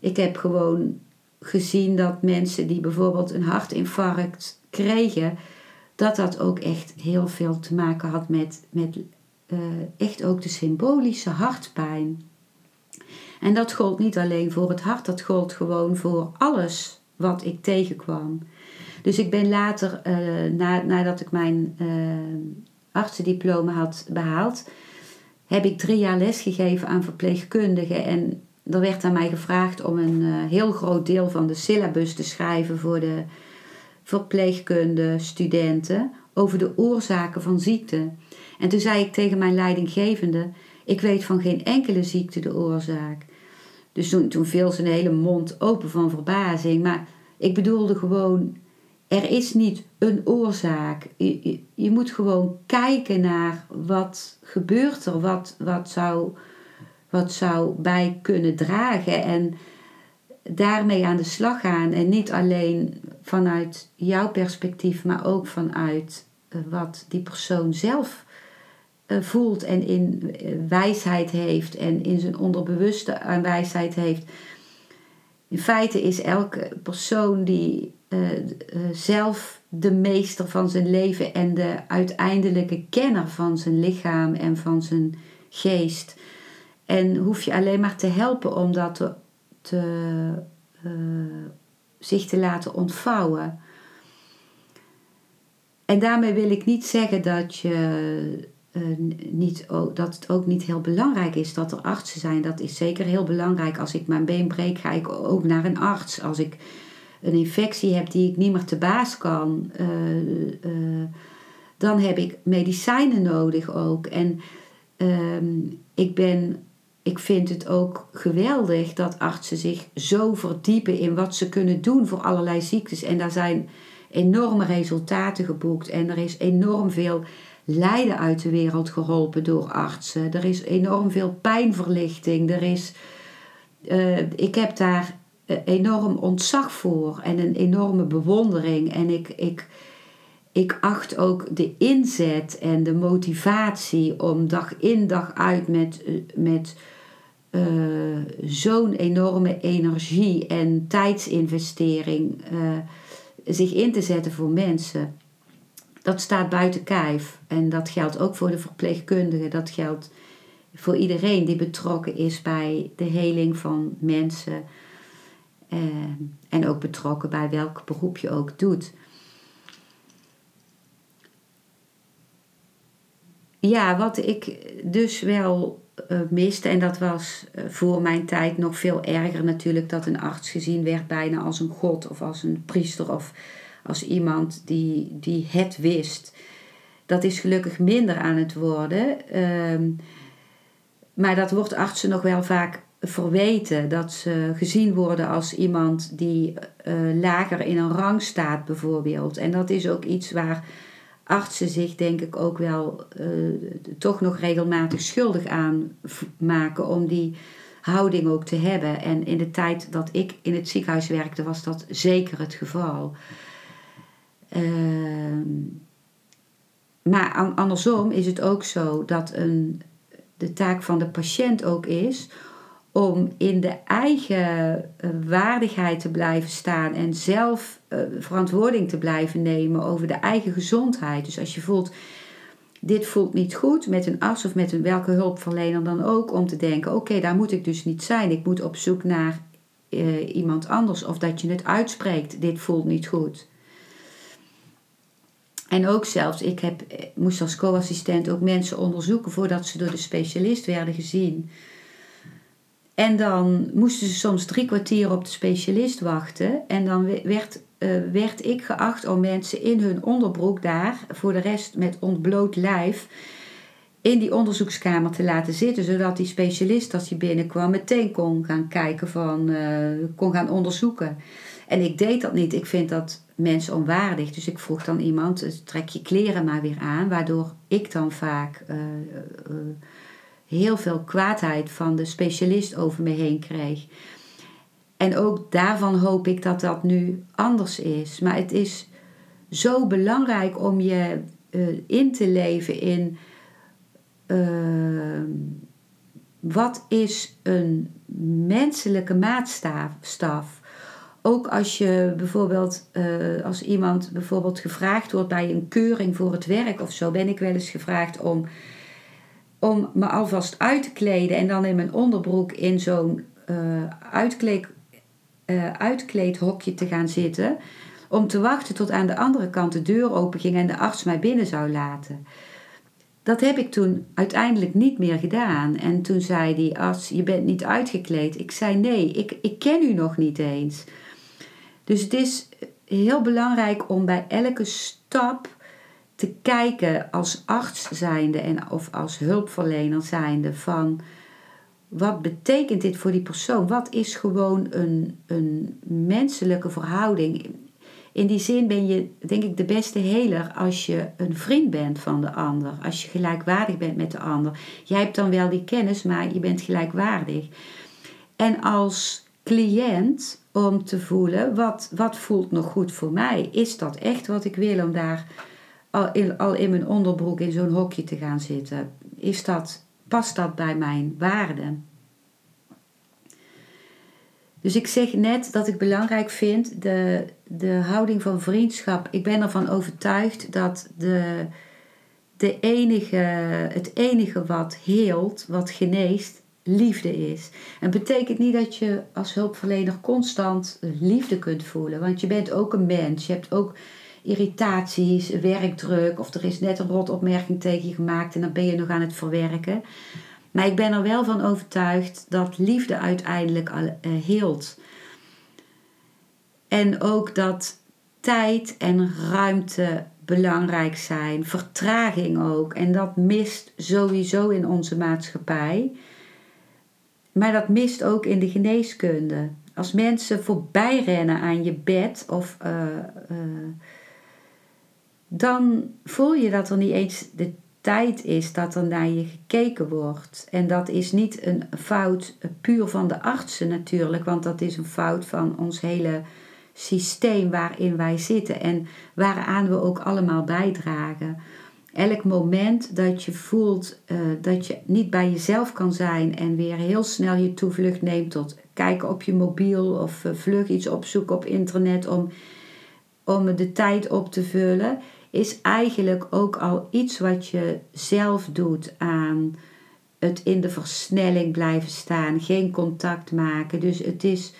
Ik heb gewoon gezien dat mensen die bijvoorbeeld een hartinfarct kregen, dat dat ook echt heel veel te maken had met, met uh, echt ook de symbolische hartpijn. En dat gold niet alleen voor het hart, dat gold gewoon voor alles wat ik tegenkwam. Dus ik ben later, uh, na, nadat ik mijn uh, artsendiploma had behaald, heb ik drie jaar lesgegeven aan verpleegkundigen. En er werd aan mij gevraagd om een heel groot deel van de syllabus te schrijven voor de verpleegkunde studenten over de oorzaken van ziekte. En toen zei ik tegen mijn leidinggevende: Ik weet van geen enkele ziekte de oorzaak. Dus toen, toen viel zijn hele mond open van verbazing. Maar ik bedoelde gewoon: er is niet een oorzaak. Je, je, je moet gewoon kijken naar wat gebeurt er, wat, wat, zou, wat zou bij kunnen dragen. En daarmee aan de slag gaan. En niet alleen vanuit jouw perspectief, maar ook vanuit eh, wat die persoon zelf voelt en in eh, wijsheid heeft en in zijn onderbewuste wijsheid heeft. in feite is elke persoon die uh, zelf de meester van zijn leven en de uiteindelijke kenner van zijn lichaam en van zijn geest. En hoef je alleen maar te helpen om dat te, zich te laten ontvouwen. En daarmee wil ik niet zeggen dat, je, niet, dat het ook niet heel belangrijk is dat er artsen zijn. Dat is zeker heel belangrijk. Als ik mijn been breek, ga ik ook naar een arts. Als ik een infectie heb die ik niet meer te baas kan, uh, dan heb ik medicijnen nodig ook. En ehm, ik ben ik vind het ook geweldig dat artsen zich zo verdiepen in wat ze kunnen doen voor allerlei ziektes. En daar zijn enorme resultaten geboekt. En er is enorm veel lijden uit de wereld geholpen door artsen. Er is enorm veel pijnverlichting. Er is, uh, ik heb daar eh, enorm ontzag voor en een enorme bewondering. En ik, ik, ik acht ook de inzet en de motivatie om dag in dag uit met, eh, met zo'n enorme energie en tijdsinvestering zich in te zetten voor mensen. Dat staat buiten kijf. En dat geldt ook voor de verpleegkundigen. Dat geldt voor iedereen die betrokken is bij de heling van mensen. Uh, en ook betrokken bij welk beroep je ook doet. Ja, wat ik dus wel uh, miste. En dat was uh, voor mijn tijd nog veel erger natuurlijk. Dat een arts gezien werd bijna als een god of als een priester of als iemand die, die het wist. Dat is gelukkig minder aan het worden. Uh, maar dat wordt artsen nog wel vaak verweten. Dat ze gezien worden als iemand die uh, lager in een rang staat bijvoorbeeld. En dat is ook iets waar artsen zich denk ik ook wel uh, toch nog regelmatig schuldig aan maken om die houding ook te hebben. En in de tijd dat ik in het ziekenhuis werkte was dat zeker het geval. Uh, maar andersom is het ook zo dat een, de taak van de patiënt ook is om in de eigen uh, waardigheid te blijven staan en zelf uh, verantwoording te blijven nemen over de eigen gezondheid. Dus als je voelt, dit voelt niet goed met een arts of met een welke hulpverlener dan ook, om te denken: oké, daar moet ik dus niet zijn. Ik moet op zoek naar uh, iemand anders. Of dat je het uitspreekt: dit voelt niet goed. En ook zelfs, ik heb, moest als co-assistent ook mensen onderzoeken voordat ze door de specialist werden gezien. En dan moesten ze soms drie kwartier op de specialist wachten. En dan werd, uh, werd ik geacht om mensen in hun onderbroek daar, voor de rest met ontbloot lijf, in die onderzoekskamer te laten zitten. Zodat die specialist, als hij binnenkwam, meteen kon gaan kijken van, uh, kon gaan onderzoeken. En ik deed dat niet. Ik vind dat mensen onwaardig. Dus ik vroeg dan iemand, trek je kleren maar weer aan. Waardoor ik dan vaak... Uh, heel veel kwaadheid van de specialist over me heen kreeg. En ook daarvan hoop ik dat dat nu anders is. Maar het is zo belangrijk om je in te leven in uh, wat is een menselijke maatstaf. Ook als je bijvoorbeeld, uh, als iemand bijvoorbeeld gevraagd wordt bij een keuring voor het werk of zo, ben ik wel eens gevraagd om om me alvast uit te kleden en dan in mijn onderbroek in zo'n uh, uitkleed, uh, uitkleedhokje te gaan zitten. Om te wachten tot aan de andere kant de deur open ging en de arts mij binnen zou laten. Dat heb ik toen uiteindelijk niet meer gedaan. En toen zei die arts: Je bent niet uitgekleed. Ik zei: Nee, ik, ik ken u nog niet eens. Dus het is heel belangrijk om bij elke stap te kijken als arts zijnde en of als hulpverlener zijnde van wat betekent dit voor die persoon? Wat is gewoon een, een menselijke verhouding? In die zin ben je, denk ik, de beste heler als je een vriend bent van de ander. Als je gelijkwaardig bent met de ander. Jij hebt dan wel die kennis, maar je bent gelijkwaardig. En als cliënt om te voelen, wat, wat voelt nog goed voor mij? Is dat echt wat ik wil om daar al in, al in mijn onderbroek in zo'n hokje te gaan zitten? Is dat, past dat bij mijn waarden? Dus ik zeg net dat ik belangrijk vind de, de houding van vriendschap. Ik ben ervan overtuigd dat de, de enige, het enige wat heelt, wat geneest, liefde is. En betekent niet dat je als hulpverlener constant liefde kunt voelen. Want je bent ook een mens. Je hebt ook irritaties, werkdruk. Of er is net een rotopmerking tegen je gemaakt en dan ben je nog aan het verwerken. Maar ik ben er wel van overtuigd dat liefde uiteindelijk uh, heelt. En ook dat tijd en ruimte belangrijk zijn, vertraging ook. En dat mist sowieso in onze maatschappij. Maar dat mist ook in de geneeskunde. Als mensen voorbij rennen aan je bed of uh, uh, dan voel je dat er niet eens de tijd is dat er naar je gekeken wordt. En dat is niet een fout puur van de artsen natuurlijk, want dat is een fout van ons hele systeem waarin wij zitten en waaraan we ook allemaal bijdragen. Elk moment dat je voelt uh, dat je niet bij jezelf kan zijn en weer heel snel je toevlucht neemt tot kijken op je mobiel of uh, vlug iets opzoeken op internet om, om de tijd op te vullen, is eigenlijk ook al iets wat je zelf doet aan het in de versnelling blijven staan, geen contact maken. Dus het is,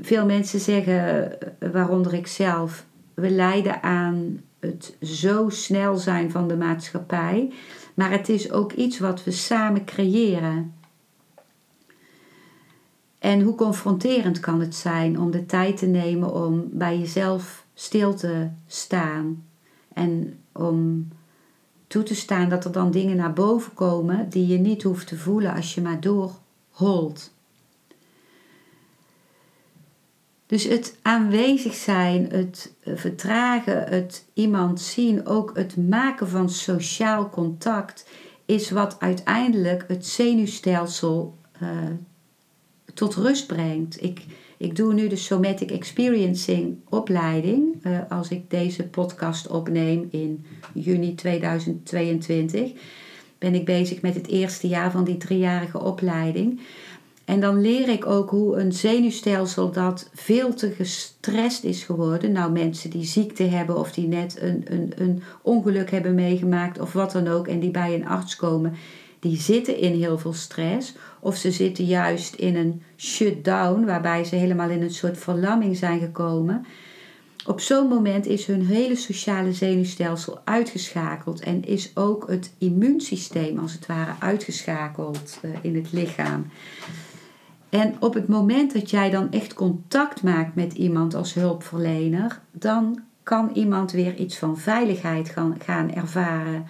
veel mensen zeggen, waaronder ik zelf, we lijden aan het zo snel zijn van de maatschappij, maar het is ook iets wat we samen creëren. En hoe confronterend kan het zijn om de tijd te nemen om bij jezelf stil te staan en om toe te staan dat er dan dingen naar boven komen die je niet hoeft te voelen als je maar doorholt. Dus het aanwezig zijn, het vertragen, het iemand zien, ook het maken van sociaal contact is wat uiteindelijk het zenuwstelsel uh, tot rust brengt. Ik, ik doe nu de Somatic Experiencing opleiding. Uh, als ik deze podcast opneem in juni 2022, ben ik bezig met het eerste jaar van die driejarige opleiding. En dan leer ik ook hoe een zenuwstelsel dat veel te gestrest is geworden. Nou, mensen die ziekte hebben of die net een, een, een ongeluk hebben meegemaakt of wat dan ook en die bij een arts komen, die zitten in heel veel stress. Of ze zitten juist in een shutdown, waarbij ze helemaal in een soort verlamming zijn gekomen. Op zo'n moment is hun hele sociale zenuwstelsel uitgeschakeld en is ook het immuunsysteem als het ware uitgeschakeld uh, in het lichaam. En op het moment dat jij dan echt contact maakt met iemand als hulpverlener, dan kan iemand weer iets van veiligheid gaan, gaan ervaren.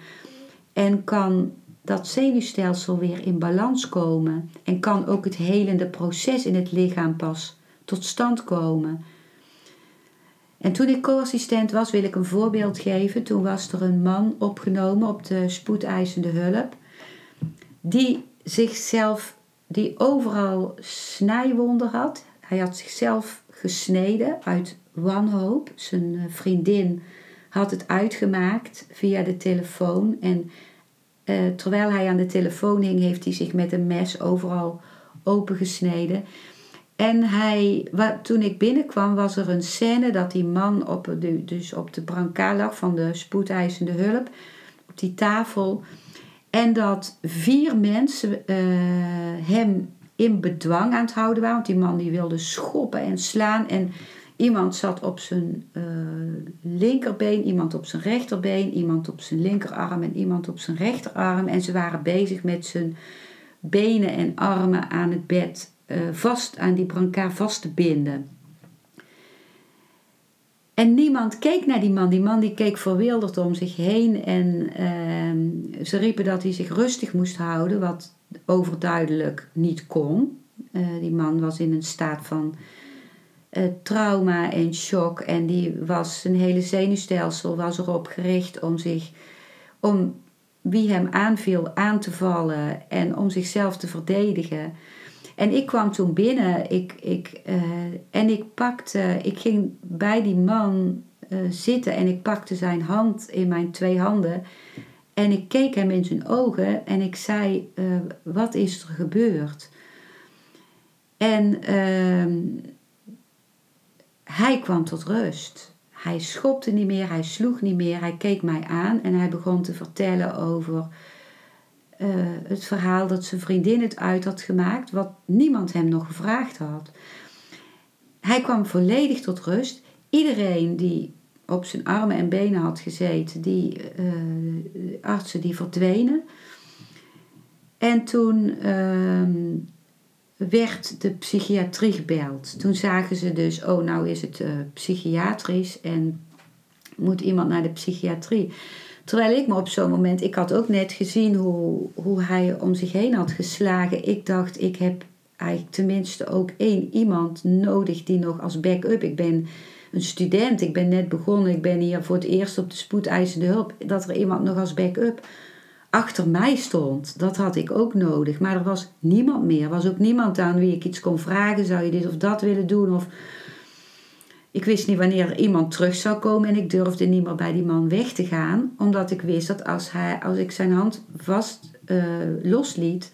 En kan dat zenuwstelsel weer in balans komen. En kan ook het helende proces in het lichaam pas tot stand komen. En toen ik co-assistent was, wil ik een voorbeeld geven. Toen was er een man opgenomen op de spoedeisende hulp. Die zichzelf die overal snijwonden had. Hij had zichzelf gesneden uit wanhoop. Zijn eh, vriendin had het uitgemaakt via de telefoon. En uh, terwijl hij aan de telefoon hing, heeft hij zich met een mes overal opengesneden. En hij, wat, toen ik binnenkwam, was er een scène dat die man op de, dus op de brancard lag van de spoedeisende hulp, op die tafel. En dat vier mensen uh, hem in bedwang aan het houden waren. Want die man die wilde schoppen en slaan. En iemand zat op zijn uh, linkerbeen, iemand op zijn rechterbeen, iemand op zijn linkerarm en iemand op zijn rechterarm. En ze waren bezig met zijn benen en armen aan het bed uh, vast, aan die brancard vast te binden. En niemand keek naar die man. Die man die keek verwilderd om zich heen. En uh, ze riepen dat hij zich rustig moest houden, wat overduidelijk niet kon. Uh, die man was in een staat van uh, trauma en shock. En die was, zijn hele zenuwstelsel was erop gericht om zich, om wie hem aanviel aan te vallen en om zichzelf te verdedigen. En ik kwam toen binnen ik, ik, uh, en ik pakte, ik ging bij die man uh, zitten en ik pakte zijn hand in mijn twee handen. En ik keek hem in zijn ogen en ik zei: uh, Wat is er gebeurd? En ehm, hij kwam tot rust. Hij schopte niet meer, hij sloeg niet meer, hij keek mij aan en hij begon te vertellen over eh, het verhaal dat zijn vriendin het uit had gemaakt, wat niemand hem nog gevraagd had. Hij kwam volledig tot rust. Iedereen die op zijn armen en benen had gezeten, die uh, artsen die verdwenen. En toen ehm, werd de psychiatrie gebeld. Toen zagen ze dus, oh nou is het uh, psychiatrisch en moet iemand naar de psychiatrie. Terwijl ik me op zo'n moment, ik had ook net gezien hoe, hoe hij om zich heen had geslagen. Ik dacht, ik heb eigenlijk tenminste ook één iemand nodig die nog als backup. Ik ben een student, ik ben net begonnen, ik ben hier voor het eerst op de spoedeisende hulp. Dat er iemand nog als backup achter mij stond, dat had ik ook nodig. Maar er was niemand meer. Er was ook niemand aan wie ik iets kon vragen. Zou je dit of dat willen doen? Of ik wist niet wanneer er iemand terug zou komen en ik durfde niet meer bij die man weg te gaan, omdat ik wist dat als, hij, als ik zijn hand vast uh, losliet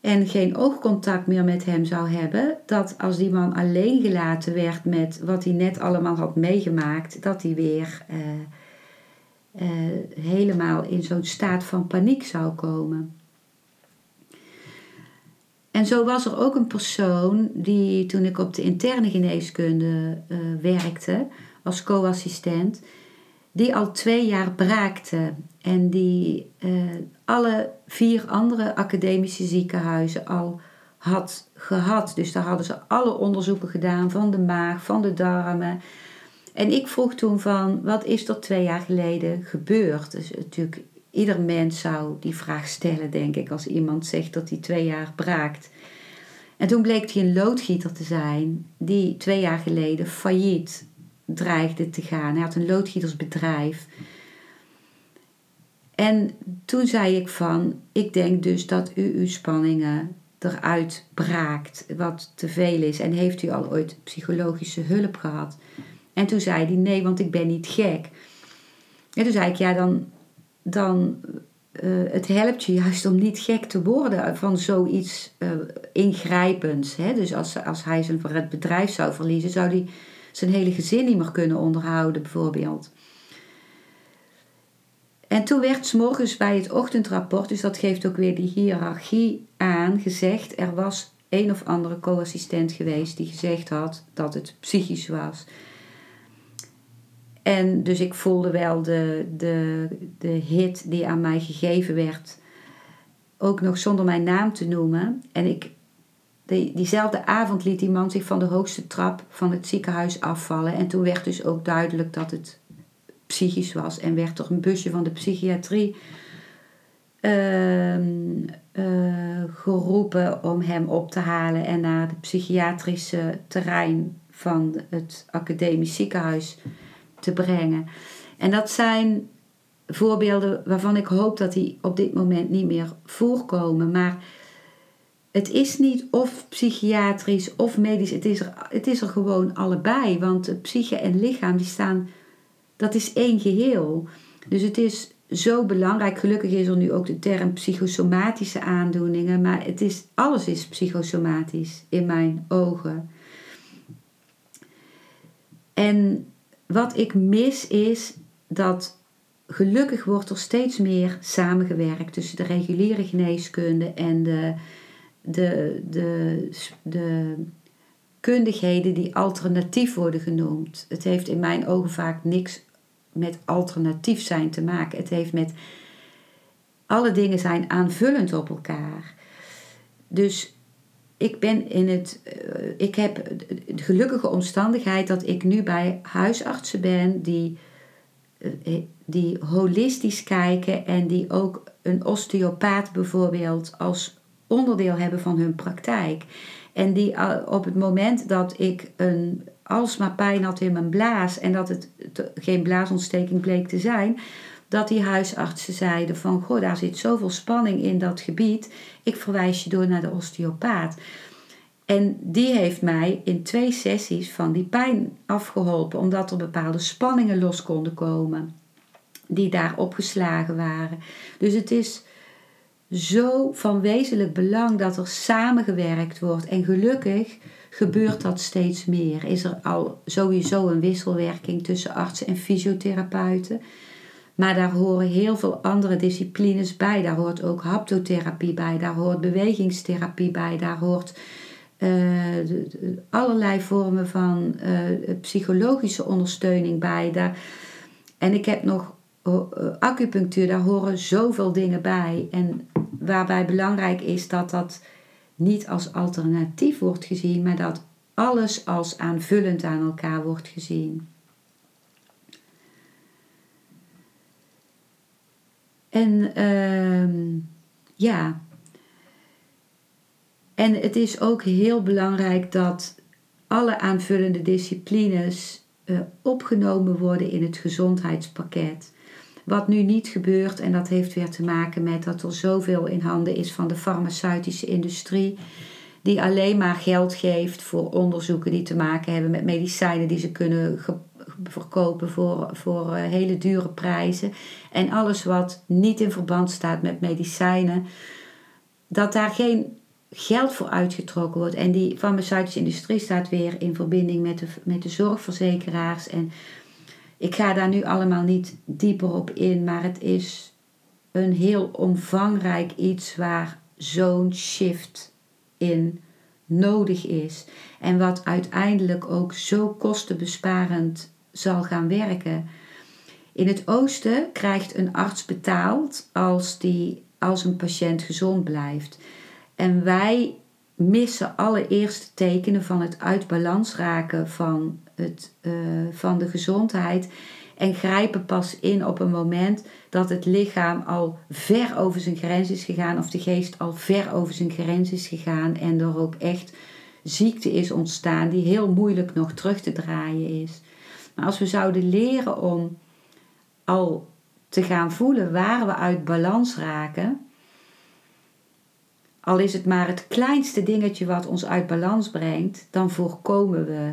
en geen oogcontact meer met hem zou hebben, dat als die man alleen gelaten werd met wat hij net allemaal had meegemaakt, dat hij weer uh, uh, helemaal in zo'n staat van paniek zou komen. En zo was er ook een persoon die toen ik op de interne geneeskunde uh, werkte als co-assistent, die al twee jaar braakte en die uh, alle vier andere academische ziekenhuizen al had gehad. Dus daar hadden ze alle onderzoeken gedaan van de maag, van de darmen. En ik vroeg toen van, wat is er twee jaar geleden gebeurd? Dus natuurlijk Ieder mens zou die vraag stellen, denk ik, als iemand zegt dat hij twee jaar braakt. En toen bleek hij een loodgieter te zijn die twee jaar geleden failliet dreigde te gaan. Hij had een loodgietersbedrijf. En toen zei ik van, ik denk dus dat u uw spanningen eruit braakt, wat te veel is. En heeft u al ooit psychologische hulp gehad? En toen zei hij, nee, want ik ben niet gek. En toen zei ik, ja, dan dan uh, het helpt je juist om niet gek te worden van zoiets uh, ingrijpends. Hè? Dus als, als hij zijn het bedrijf zou verliezen, zou hij zijn hele gezin niet meer kunnen onderhouden, bijvoorbeeld. En toen werd s morgens bij het ochtendrapport, dus dat geeft ook weer die hiërarchie aan, gezegd: er was een of andere co-assistent geweest die gezegd had dat het psychisch was. En dus ik voelde wel de, de, de hit die aan mij gegeven werd, ook nog zonder mijn naam te noemen. En ik, die, diezelfde avond liet die man zich van de hoogste trap van het ziekenhuis afvallen. En toen werd dus ook duidelijk dat het psychisch was. En werd er een busje van de psychiatrie uh, uh, geroepen om hem op te halen en naar het psychiatrische terrein van het academisch ziekenhuis te brengen. En dat zijn voorbeelden waarvan ik hoop dat die op dit moment niet meer voorkomen. Maar het is niet of psychiatrisch of medisch, het is er, het is er gewoon allebei. Want psyche en lichaam, die staan, dat is één geheel. Dus het is zo belangrijk. Gelukkig is er nu ook de term psychosomatische aandoeningen, maar het is, alles is psychosomatisch in mijn ogen. En wat ik mis is dat gelukkig wordt er steeds meer samengewerkt tussen de reguliere geneeskunde en de, de, de, de kundigheden die alternatief worden genoemd. Het heeft in mijn ogen vaak niks met alternatief zijn te maken. Het heeft met alle dingen zijn aanvullend op elkaar. Dus ik ben in het. Uh, ik heb de gelukkige omstandigheid dat ik nu bij huisartsen ben die, uh, die holistisch kijken en die ook een osteopaat bijvoorbeeld als onderdeel hebben van hun praktijk. En die op het moment dat ik een pijn had in mijn blaas en dat het geen blaasontsteking bleek te zijn, dat die huisartsen zeiden van goh, daar zit zoveel spanning in dat gebied, ik verwijs je door naar de osteopaat. En die heeft mij in twee sessies van die pijn afgeholpen, omdat er bepaalde spanningen los konden komen die daar opgeslagen waren. Dus het is zo van wezenlijk belang dat er samengewerkt wordt. En gelukkig gebeurt dat steeds meer. Is er al sowieso een wisselwerking tussen artsen en fysiotherapeuten. Maar daar horen heel veel andere disciplines bij. Daar hoort ook haptotherapie bij, daar hoort bewegingstherapie bij, daar hoort uh, allerlei vormen van uh, psychologische ondersteuning bij. Daar, en ik heb nog uh, acupunctuur, daar horen zoveel dingen bij. En waarbij belangrijk is dat dat niet als alternatief wordt gezien, maar dat alles als aanvullend aan elkaar wordt gezien. En uh, ja, en het is ook heel belangrijk dat alle aanvullende disciplines uh, opgenomen worden in het gezondheidspakket. Wat nu niet gebeurt, en dat heeft weer te maken met dat er zoveel in handen is van de farmaceutische industrie, die alleen maar geld geeft voor onderzoeken die te maken hebben met medicijnen die ze kunnen verkopen voor, voor eh, hele dure prijzen. En alles wat niet in verband staat met medicijnen, dat daar geen geld voor uitgetrokken wordt. En die farmaceutische industrie staat weer in verbinding met de, met de zorgverzekeraars. En ik ga daar nu allemaal niet dieper op in, maar het is een heel omvangrijk iets waar zo'n shift in nodig is. En wat uiteindelijk ook zo kostenbesparend zal gaan werken. In het oosten krijgt een arts betaald als, die, als een patiënt gezond blijft. En wij missen alle eerste tekenen van het uit balans raken van, het, uh, van de gezondheid. En grijpen pas in op een moment dat het lichaam al ver over zijn grens is gegaan, of de geest al ver over zijn grens is gegaan en er ook echt ziekte is ontstaan die heel moeilijk nog terug te draaien is. Maar als we zouden leren om al te gaan voelen waar we uit balans raken, al is het maar het kleinste dingetje wat ons uit balans brengt, dan voorkomen we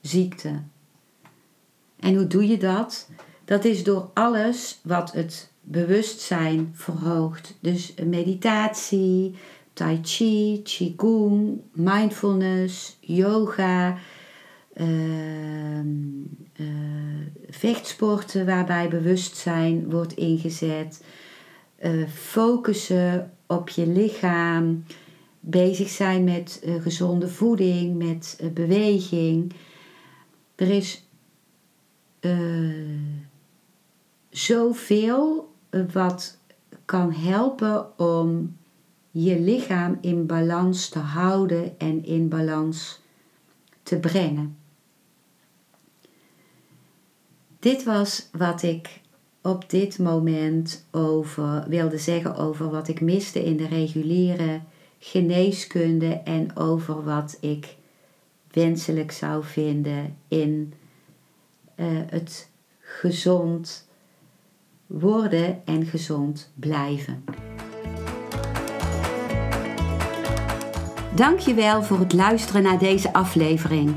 ziekte. En hoe doe je dat? Dat is door alles wat het bewustzijn verhoogt. Dus meditatie, tai chi, qigong, mindfulness, yoga, vechtsporten waarbij bewustzijn wordt ingezet, uh, focussen op je lichaam, bezig zijn met uh, gezonde voeding, met beweging. Er is zoveel wat kan helpen om je lichaam in balans te houden en in balans te brengen. Dit was wat ik op dit moment over wilde zeggen over wat ik miste in de reguliere geneeskunde en over wat ik wenselijk zou vinden in uh, het gezond worden en gezond blijven. Dankjewel voor het luisteren naar deze aflevering.